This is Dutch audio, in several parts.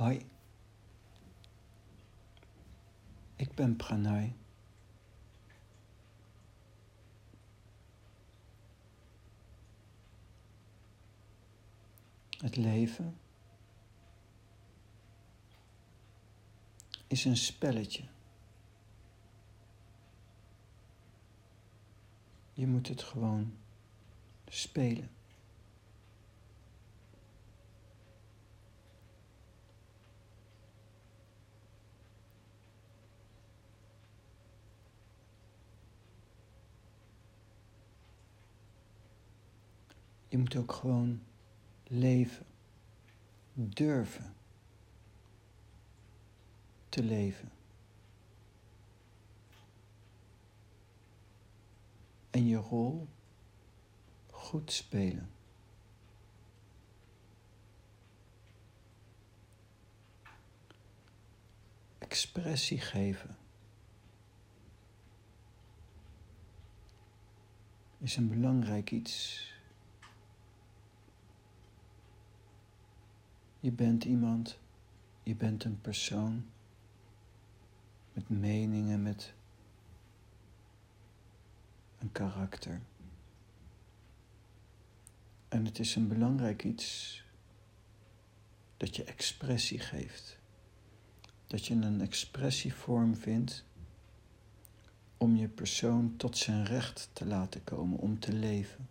Hoi, ik ben Pranay. Het leven is een spelletje. Je moet het gewoon spelen. Je moet ook gewoon leven, durven te leven. En je rol goed spelen. Expressie geven. Is een belangrijk iets Je bent iemand, je bent een persoon met meningen, met een karakter. En het is een belangrijk iets dat je expressie geeft. Dat je een expressievorm vindt om je persoon tot zijn recht te laten komen, om te leven.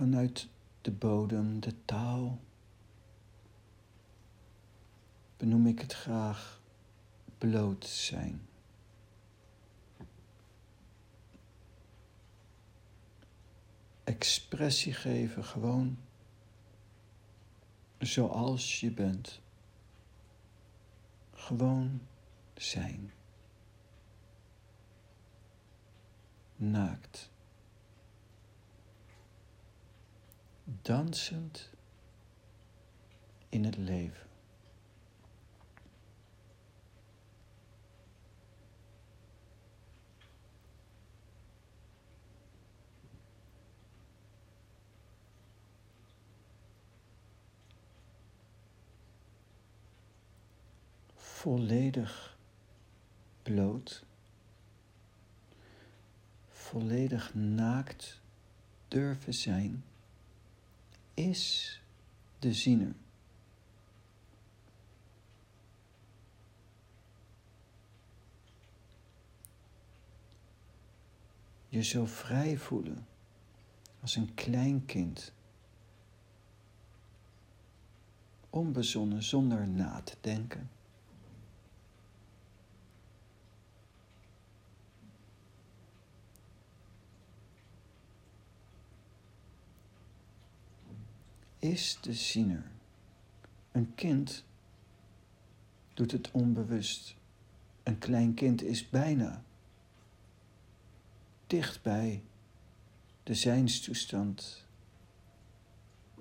Vanuit de bodem, de taal, benoem ik het graag bloot zijn. Expressie geven gewoon zoals je bent. Gewoon zijn. Naakt. Dansend in het leven. Volledig bloot, volledig naakt durven zijn is de ziener. Je zo vrij voelen als een klein kind. Onbezonnen zonder na te denken. Is de ziener. Een kind doet het onbewust. Een klein kind is bijna dichtbij de zijnstoestand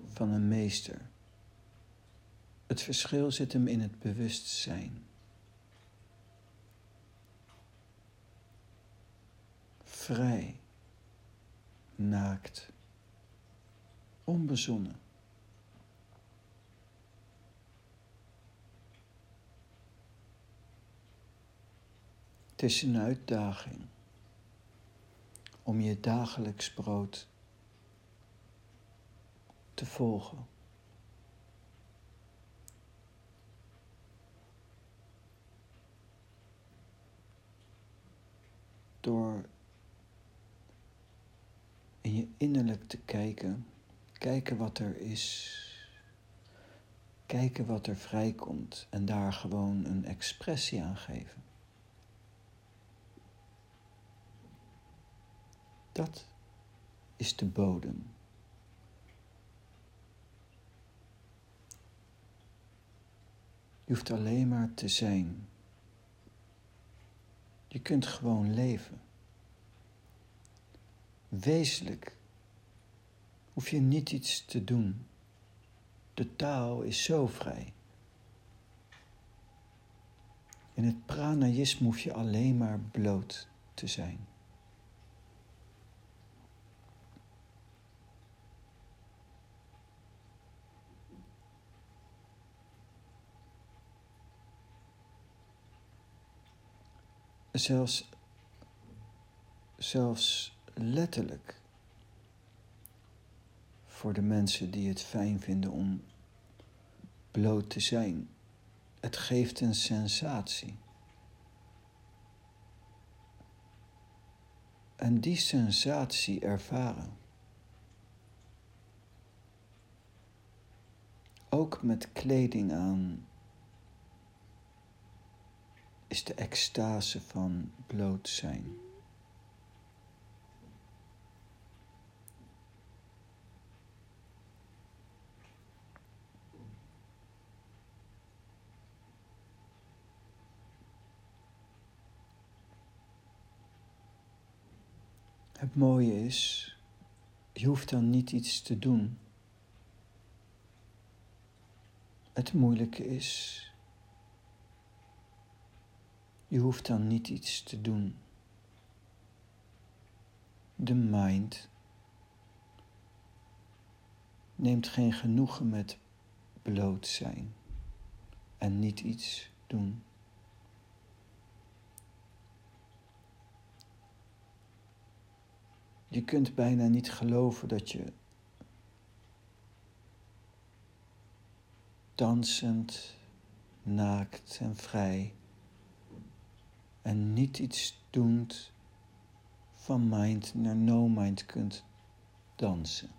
van een meester. Het verschil zit hem in het bewustzijn. Vrij, naakt, onbezonnen. Het is een uitdaging om je dagelijks brood te volgen. Door in je innerlijk te kijken, kijken wat er is, kijken wat er vrijkomt en daar gewoon een expressie aan geven. Dat is de bodem. Je hoeft alleen maar te zijn. Je kunt gewoon leven. Wezenlijk hoef je niet iets te doen. De taal is zo vrij. In het pranayisme hoef je alleen maar bloot te zijn. Zelfs, zelfs letterlijk voor de mensen die het fijn vinden om bloot te zijn. Het geeft een sensatie. En die sensatie ervaren. Ook met kleding aan is de extase van bloot zijn. Het mooie is, je hoeft dan niet iets te doen. Het moeilijke is, je hoeft dan niet iets te doen. De mind neemt geen genoegen met bloot zijn en niet iets doen. Je kunt bijna niet geloven dat je dansend, naakt en vrij en niet iets doend van mind naar no mind kunt dansen.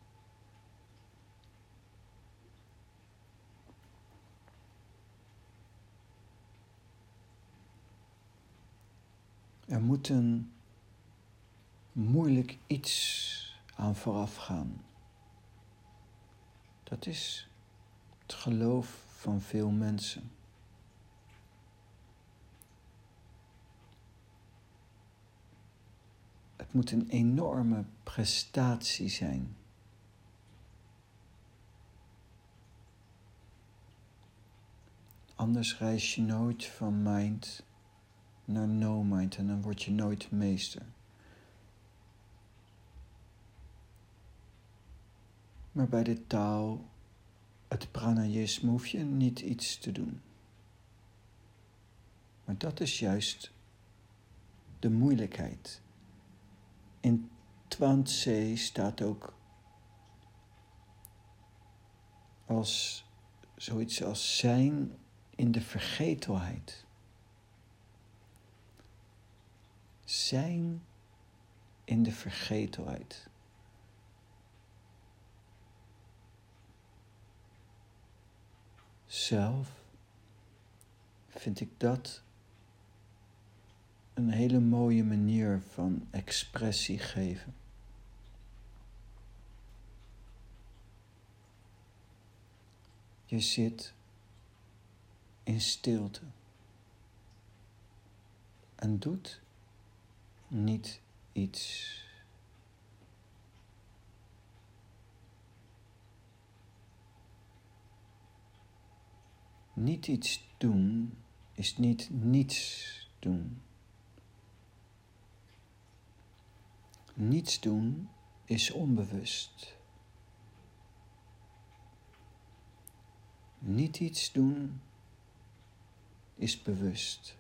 Er moet een moeilijk iets aan vooraf gaan. Dat is het geloof van veel mensen. Het moet een enorme prestatie zijn. Anders reis je nooit van mind naar no mind en dan word je nooit meester. Maar bij de taal, het pranayisme, hoef je niet iets te doen. Maar dat is juist de moeilijkheid. In Twantse staat ook als zoiets als zijn in de vergetelheid. Zijn in de vergetelheid. Zelf vind ik dat een hele mooie manier van expressie geven. Je zit in stilte en doet niet iets. Niet iets doen is niet niets doen. Niets doen is onbewust. Niet iets doen is bewust.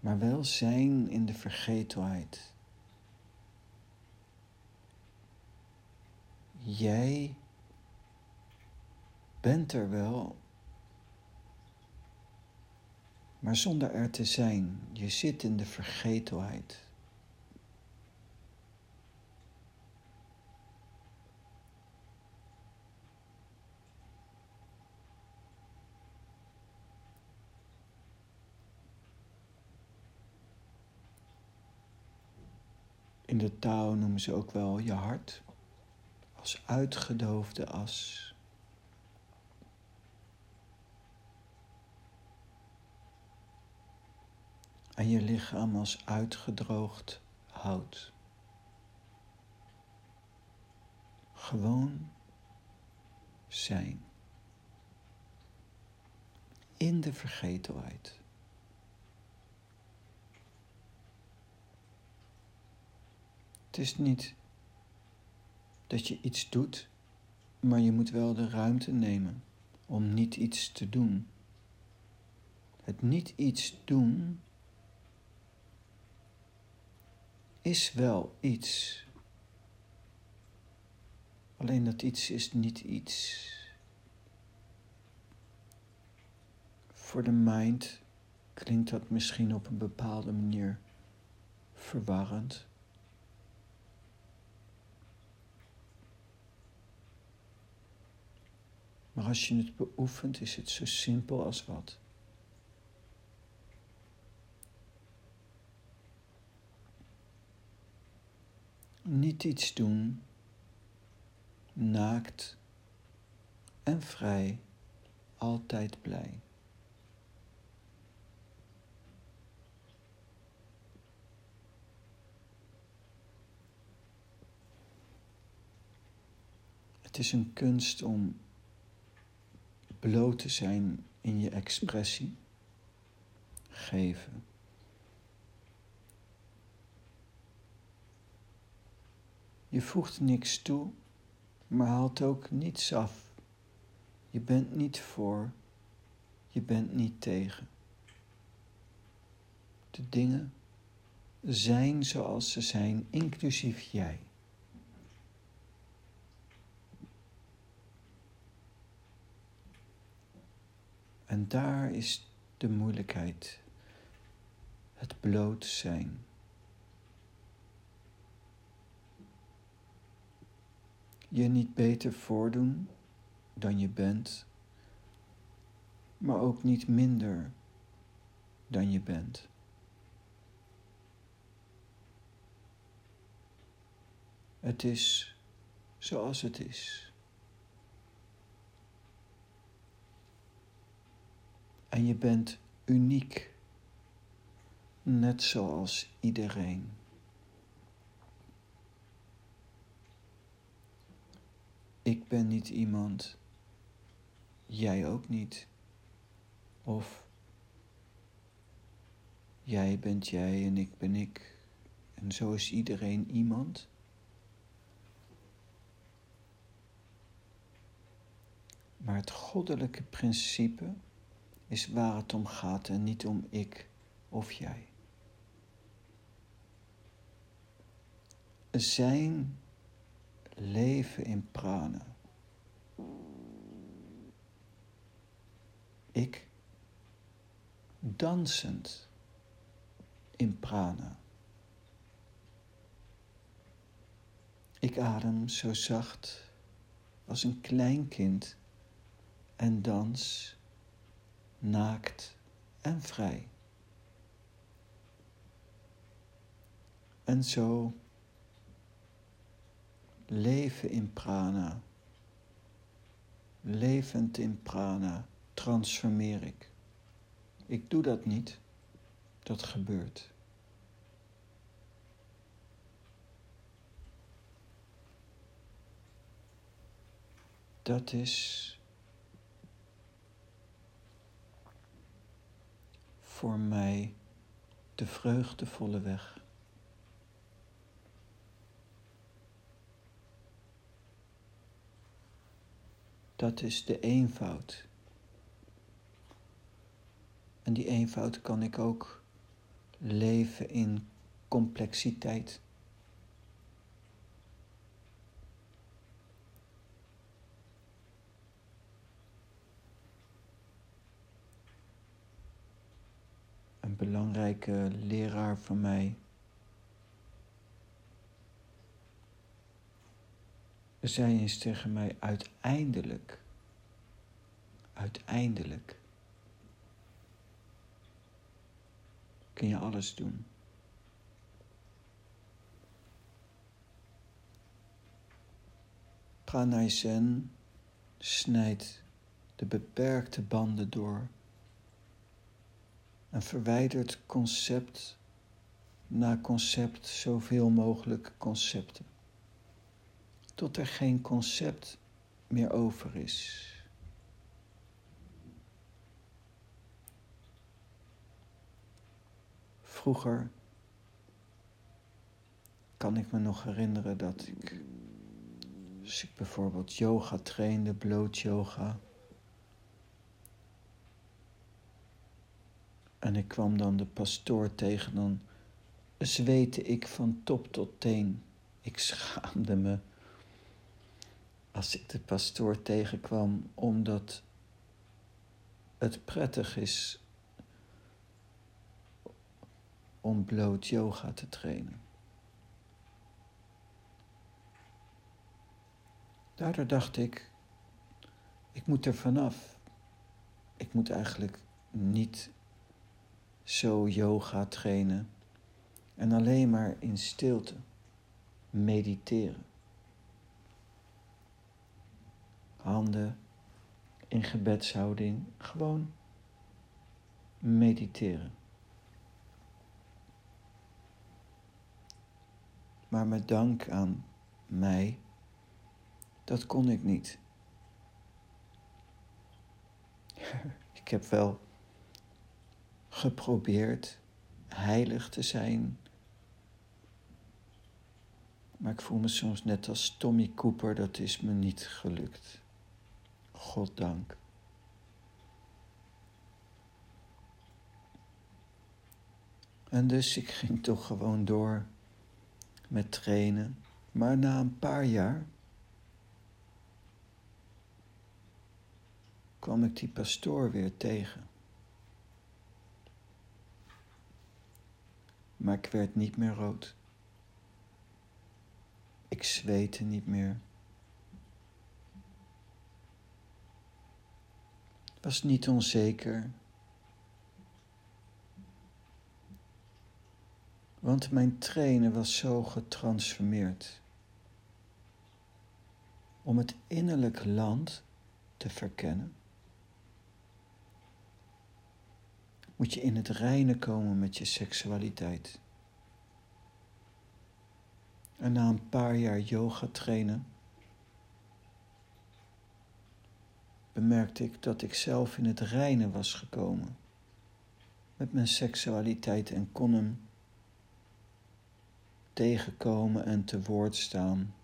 Maar wel zijn in de vergetelheid. Jij bent er wel maar zonder er te zijn. Je zit in de vergetelheid. In de taal noemen ze ook wel je hart als uitgedoofde as. en je lichaam als uitgedroogd hout. Gewoon zijn. In de vergetelheid. Het is niet dat je iets doet, maar je moet wel de ruimte nemen om niet iets te doen. Het niet iets doen is wel iets. Alleen dat iets is niet iets. Voor de mind klinkt dat misschien op een bepaalde manier verwarrend. Maar als je het beoefent, is het zo simpel als wat. Niet iets doen, naakt en vrij, altijd blij. Het is een kunst om bloot te zijn in je expressie, geven. Je voegt niks toe, maar haalt ook niets af. Je bent niet voor, je bent niet tegen. De dingen zijn zoals ze zijn, inclusief jij. En daar is de moeilijkheid, het bloot zijn. Je niet beter voordoen dan je bent, maar ook niet minder dan je bent. Het is zoals het is. En je bent uniek, net zoals iedereen. Ik ben niet iemand, jij ook niet. Of jij bent jij en ik ben ik. En zo is iedereen iemand. Maar het goddelijke principe is waar het om gaat en niet om ik of jij. Zijn leven in prana. Ik dansend in prana. Ik adem zo zacht als een klein kind en dans naakt en vrij. En zo leven in prana, levend in prana, transformeer ik. Ik doe dat niet, dat gebeurt. Dat is voor mij de vreugdevolle weg. Dat is de eenvoud. En die eenvoud kan ik ook leven in complexiteit. een belangrijke leraar van mij. Zei eens tegen mij: uiteindelijk, uiteindelijk kun je alles doen. Pranay Zen snijdt de beperkte banden door en verwijdert concept na concept zoveel mogelijk concepten. Tot er geen concept meer over is. Vroeger kan ik me nog herinneren dat ik, als ik bijvoorbeeld yoga trainde, bloot yoga, en ik kwam dan de pastoor tegen, dan zweette ik van top tot teen. Ik schaamde me als ik de pastoor tegenkwam, omdat het prettig is om bloot yoga te trainen. Daardoor dacht ik, ik moet er vanaf. Ik moet eigenlijk niet zo yoga trainen en alleen maar in stilte mediteren. Handen in gebedshouding, gewoon mediteren. Maar met dank aan mij, dat kon ik niet. ik heb wel geprobeerd heilig te zijn. Maar ik voel me soms net als Tommy Cooper, dat is me niet gelukt. God dank. En dus ik ging toch gewoon door met trainen. Maar na een paar jaar kwam ik die pastoor weer tegen. Maar ik werd niet meer rood. Ik zweette niet meer. Was niet onzeker. Want mijn trainen was zo getransformeerd. Om het innerlijk land te verkennen, moet je in het reine komen met je seksualiteit. En na een paar jaar yoga trainen, bemerkte ik dat ik zelf in het reine was gekomen met mijn seksualiteit en kon hem tegenkomen en te woord staan.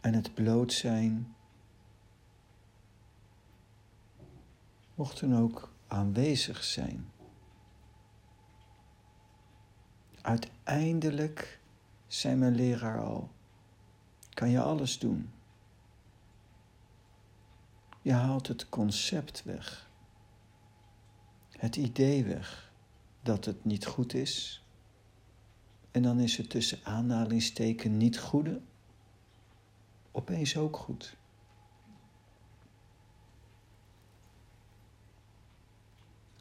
En het bloot zijn mocht dan ook aanwezig zijn. Uiteindelijk, zei mijn leraar al, kan je alles doen. Je haalt het concept weg, het idee weg dat het niet goed is. En dan is het tussen aanhalingsteken niet goede opeens ook goed.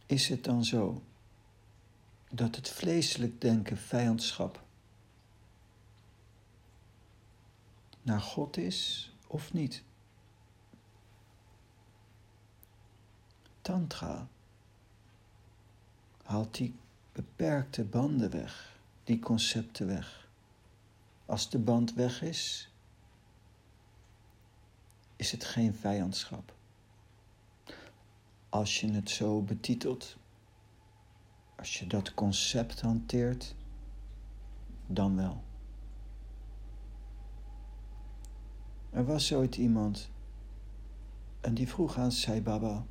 Is het dan zo dat het vleeselijk denken vijandschap naar God is of niet? Tantra haalt die beperkte banden weg, die concepten weg. Als de band weg is, is het geen vijandschap als je het zo betitelt, als je dat concept hanteert, dan wel. Er was ooit iemand en die vroeg aan Sai Baba: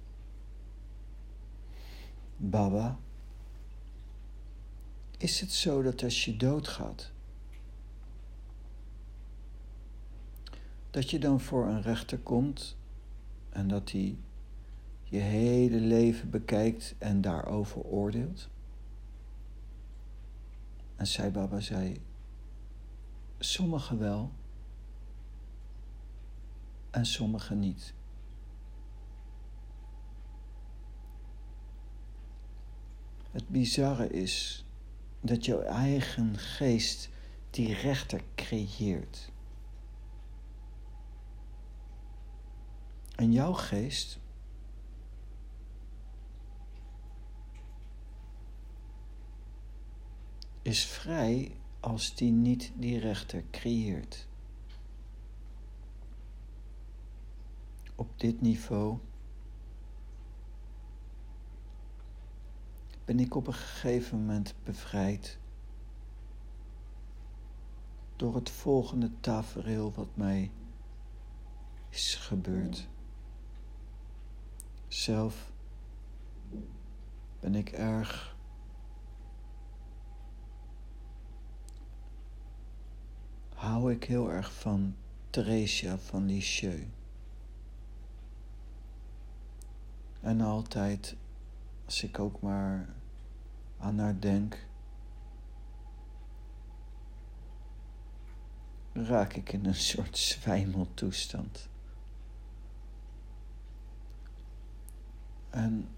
Baba, is het zo dat als je doodgaat, dat je dan voor een rechter komt en dat die je hele leven bekijkt en daarover oordeelt? En Sai Baba zei, sommigen wel en sommigen niet. Het bizarre is dat jouw eigen geest die rechter creëert. En jouw geest is vrij als die niet die rechter creëert. Op dit niveau ben ik op een gegeven moment bevrijd door het volgende tafereel wat mij is gebeurd. Zelf ben ik erg hou ik heel erg van Theresia van Lisieux. En altijd, als ik ook maar aan haar denk, raak ik in een soort zwijmeltoestand. En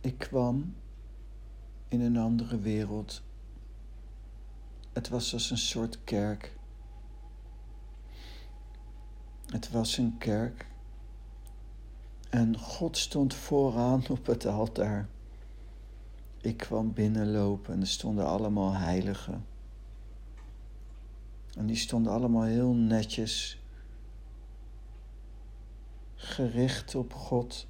ik kwam in een andere wereld. Het was als een soort kerk. Het was een kerk. En God stond vooraan op het altaar. Ik kwam binnenlopen en er stonden allemaal heiligen. En die stonden allemaal heel netjes gericht op God.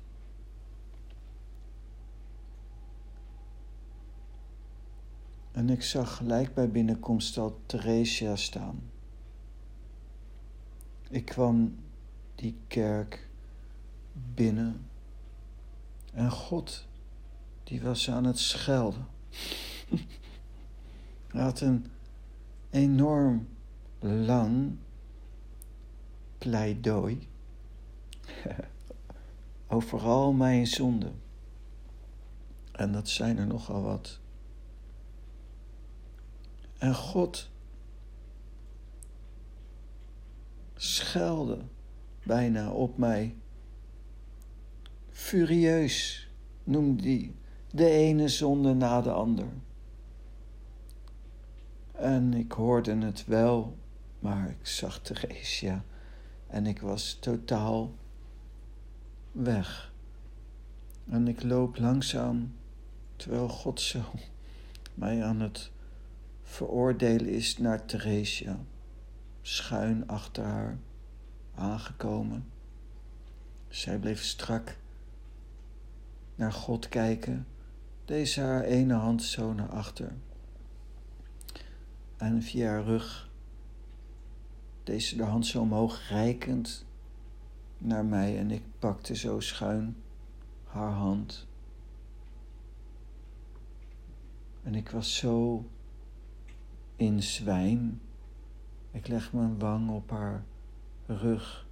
En ik zag gelijk bij binnenkomst al Theresia staan. Ik kwam die kerk binnen en God, die was aan het schelden. Hij had een enorm lang pleidooi over al mijn zonden. En dat zijn er nogal wat. En God schelde bijna op mij. Furieus noemde hij de ene zonde na de ander. En ik hoorde het wel, maar ik zag Theresia en ik was totaal weg. En ik loop langzaam, terwijl God zo mij aan het veroordelen is naar Theresia, schuin achter haar aangekomen. Zij bleef strak naar God kijken, deze haar ene hand zo naar achter. En via haar rug deze de hand zo omhoog reikend naar mij en ik pakte zo schuin haar hand. En ik was zo in zwijm. Ik leg mijn wang op haar rug.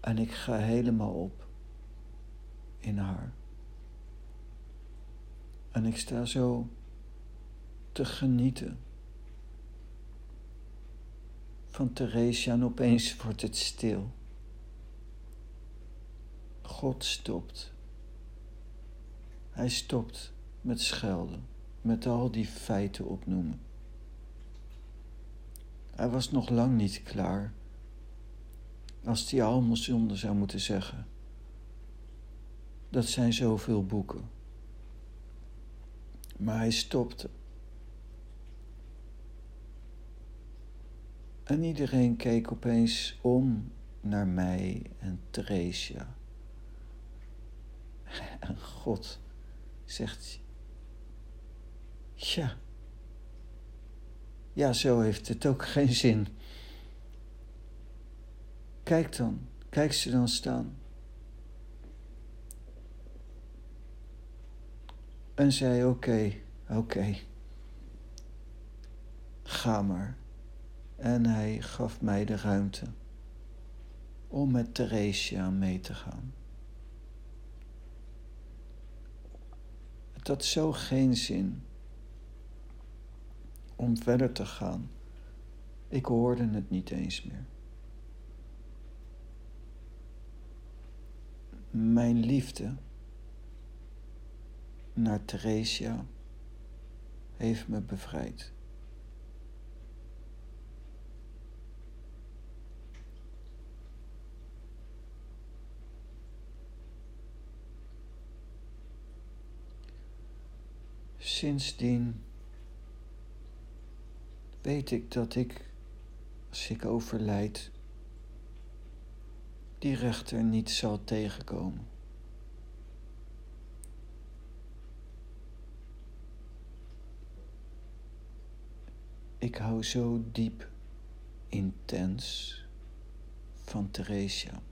En ik ga helemaal op in haar. En ik sta zo te genieten van Theresia en opeens wordt het stil. God stopt. Hij stopt met schelden, met al die feiten opnoemen. Hij was nog lang niet klaar als hij allemaal zonde zou moeten zeggen. Dat zijn zoveel boeken. Maar hij stopte. En iedereen keek opeens om naar mij en Theresia. En God zegt: Ja, ja, zo heeft het ook geen zin. Kijk dan, kijk ze dan staan. En zei: Oké, oké, ga maar. En hij gaf mij de ruimte om met Theresia mee te gaan. Het had zo geen zin om verder te gaan. Ik hoorde het niet eens meer. Mijn liefde naar Theresia heeft me bevrijd. Sindsdien weet ik dat ik, als ik overlijd, die rechter niet zal tegenkomen. Ik hou zo diep, intens van Theresia.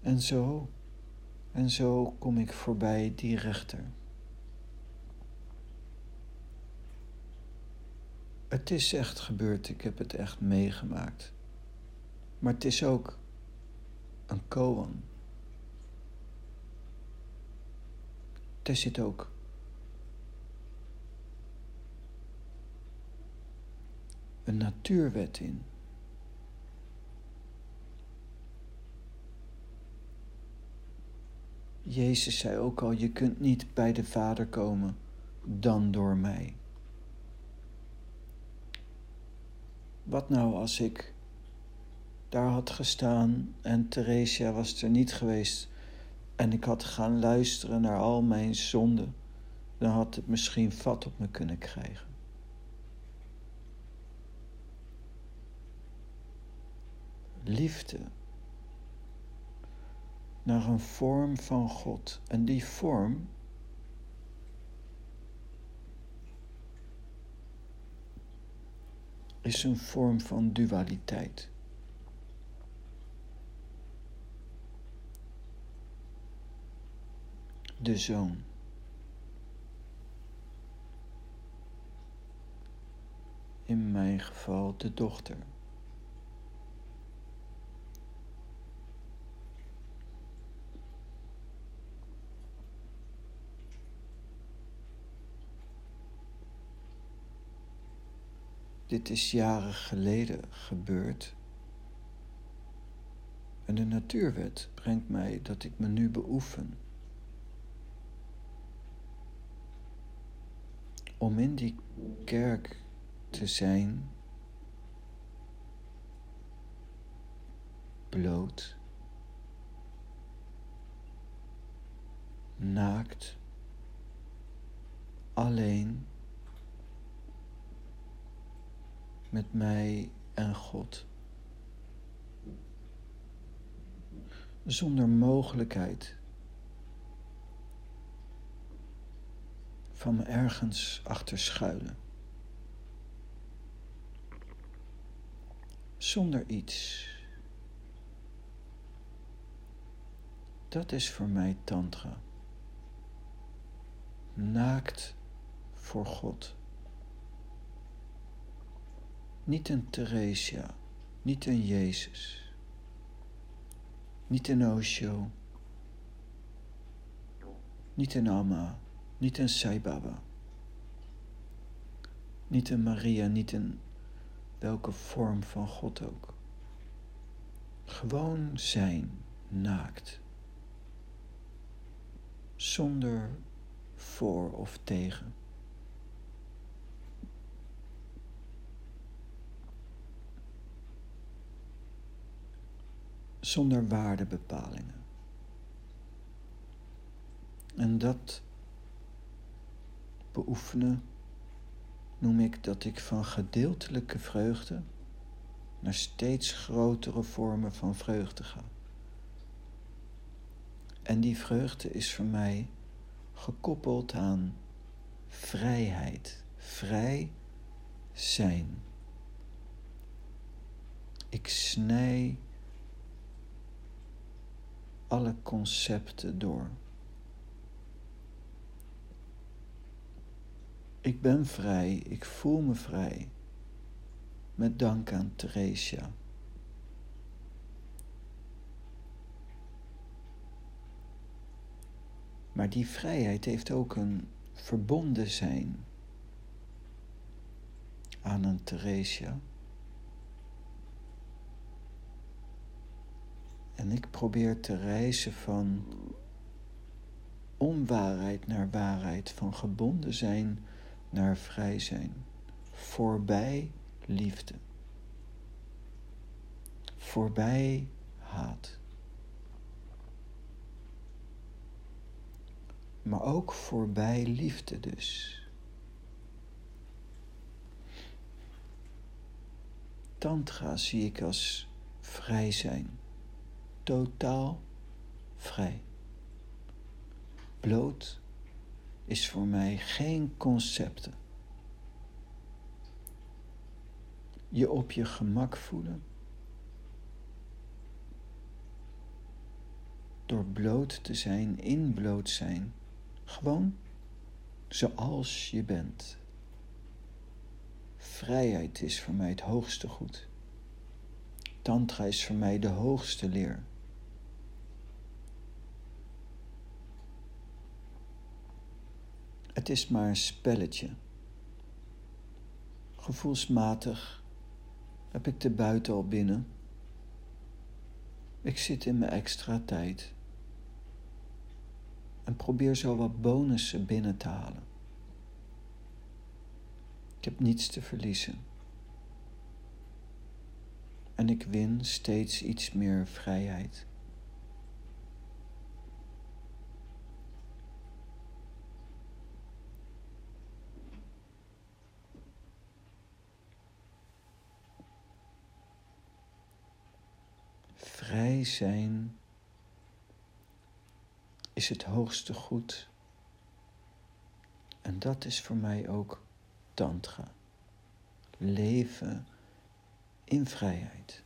En zo, en zo kom ik voorbij die rechter. Het is echt gebeurd, ik heb het echt meegemaakt. Maar het is ook een koan. Er zit ook een natuurwet in. Jezus zei ook al, je kunt niet bij de Vader komen dan door mij. Wat nou als ik daar had gestaan en Theresia was er niet geweest en ik had gaan luisteren naar al mijn zonden, dan had het misschien vat op me kunnen krijgen. Liefde naar een vorm van God. En die vorm is een vorm van dualiteit. De zoon. In mijn geval de dochter. Dit is jaren geleden gebeurd. En de natuurwet brengt mij dat ik me nu beoefen. Om in die kerk te zijn, bloot, naakt, alleen met mij en God. Zonder mogelijkheid van me ergens achter schuilen. Zonder iets. Dat is voor mij Tantra. Naakt voor God. Niet een Theresia, niet een Jezus, niet een Osho, niet een Amma, niet een Sai Baba, niet een Maria, niet een welke vorm van God ook. Gewoon zijn, naakt, zonder voor of tegen. zonder waardebepalingen. En dat beoefenen noem ik dat ik van gedeeltelijke vreugde naar steeds grotere vormen van vreugde ga. En die vreugde is voor mij gekoppeld aan vrijheid, vrij zijn. Ik snij alle concepten door. Ik ben vrij, ik voel me vrij. Met dank aan Theresia. Maar die vrijheid heeft ook een verbonden zijn aan een Theresia. En ik probeer te reizen van onwaarheid naar waarheid, van gebonden zijn naar vrij zijn, voorbij liefde, voorbij haat. Maar ook voorbij liefde dus. Tantra zie ik als vrij zijn totaal vrij. Bloot is voor mij geen concepten. Je op je gemak voelen. Door bloot te zijn, in bloot zijn. Gewoon zoals je bent. Vrijheid is voor mij het hoogste goed. Tantra is voor mij de hoogste leer. Het is maar een spelletje. Gevoelsmatig heb ik de buiten al binnen. Ik zit in mijn extra tijd en probeer zo wat bonussen binnen te halen. Ik heb niets te verliezen. En ik win steeds iets meer vrijheid. Vrij zijn is het hoogste goed. En dat is voor mij ook Tantra. Leven in vrijheid.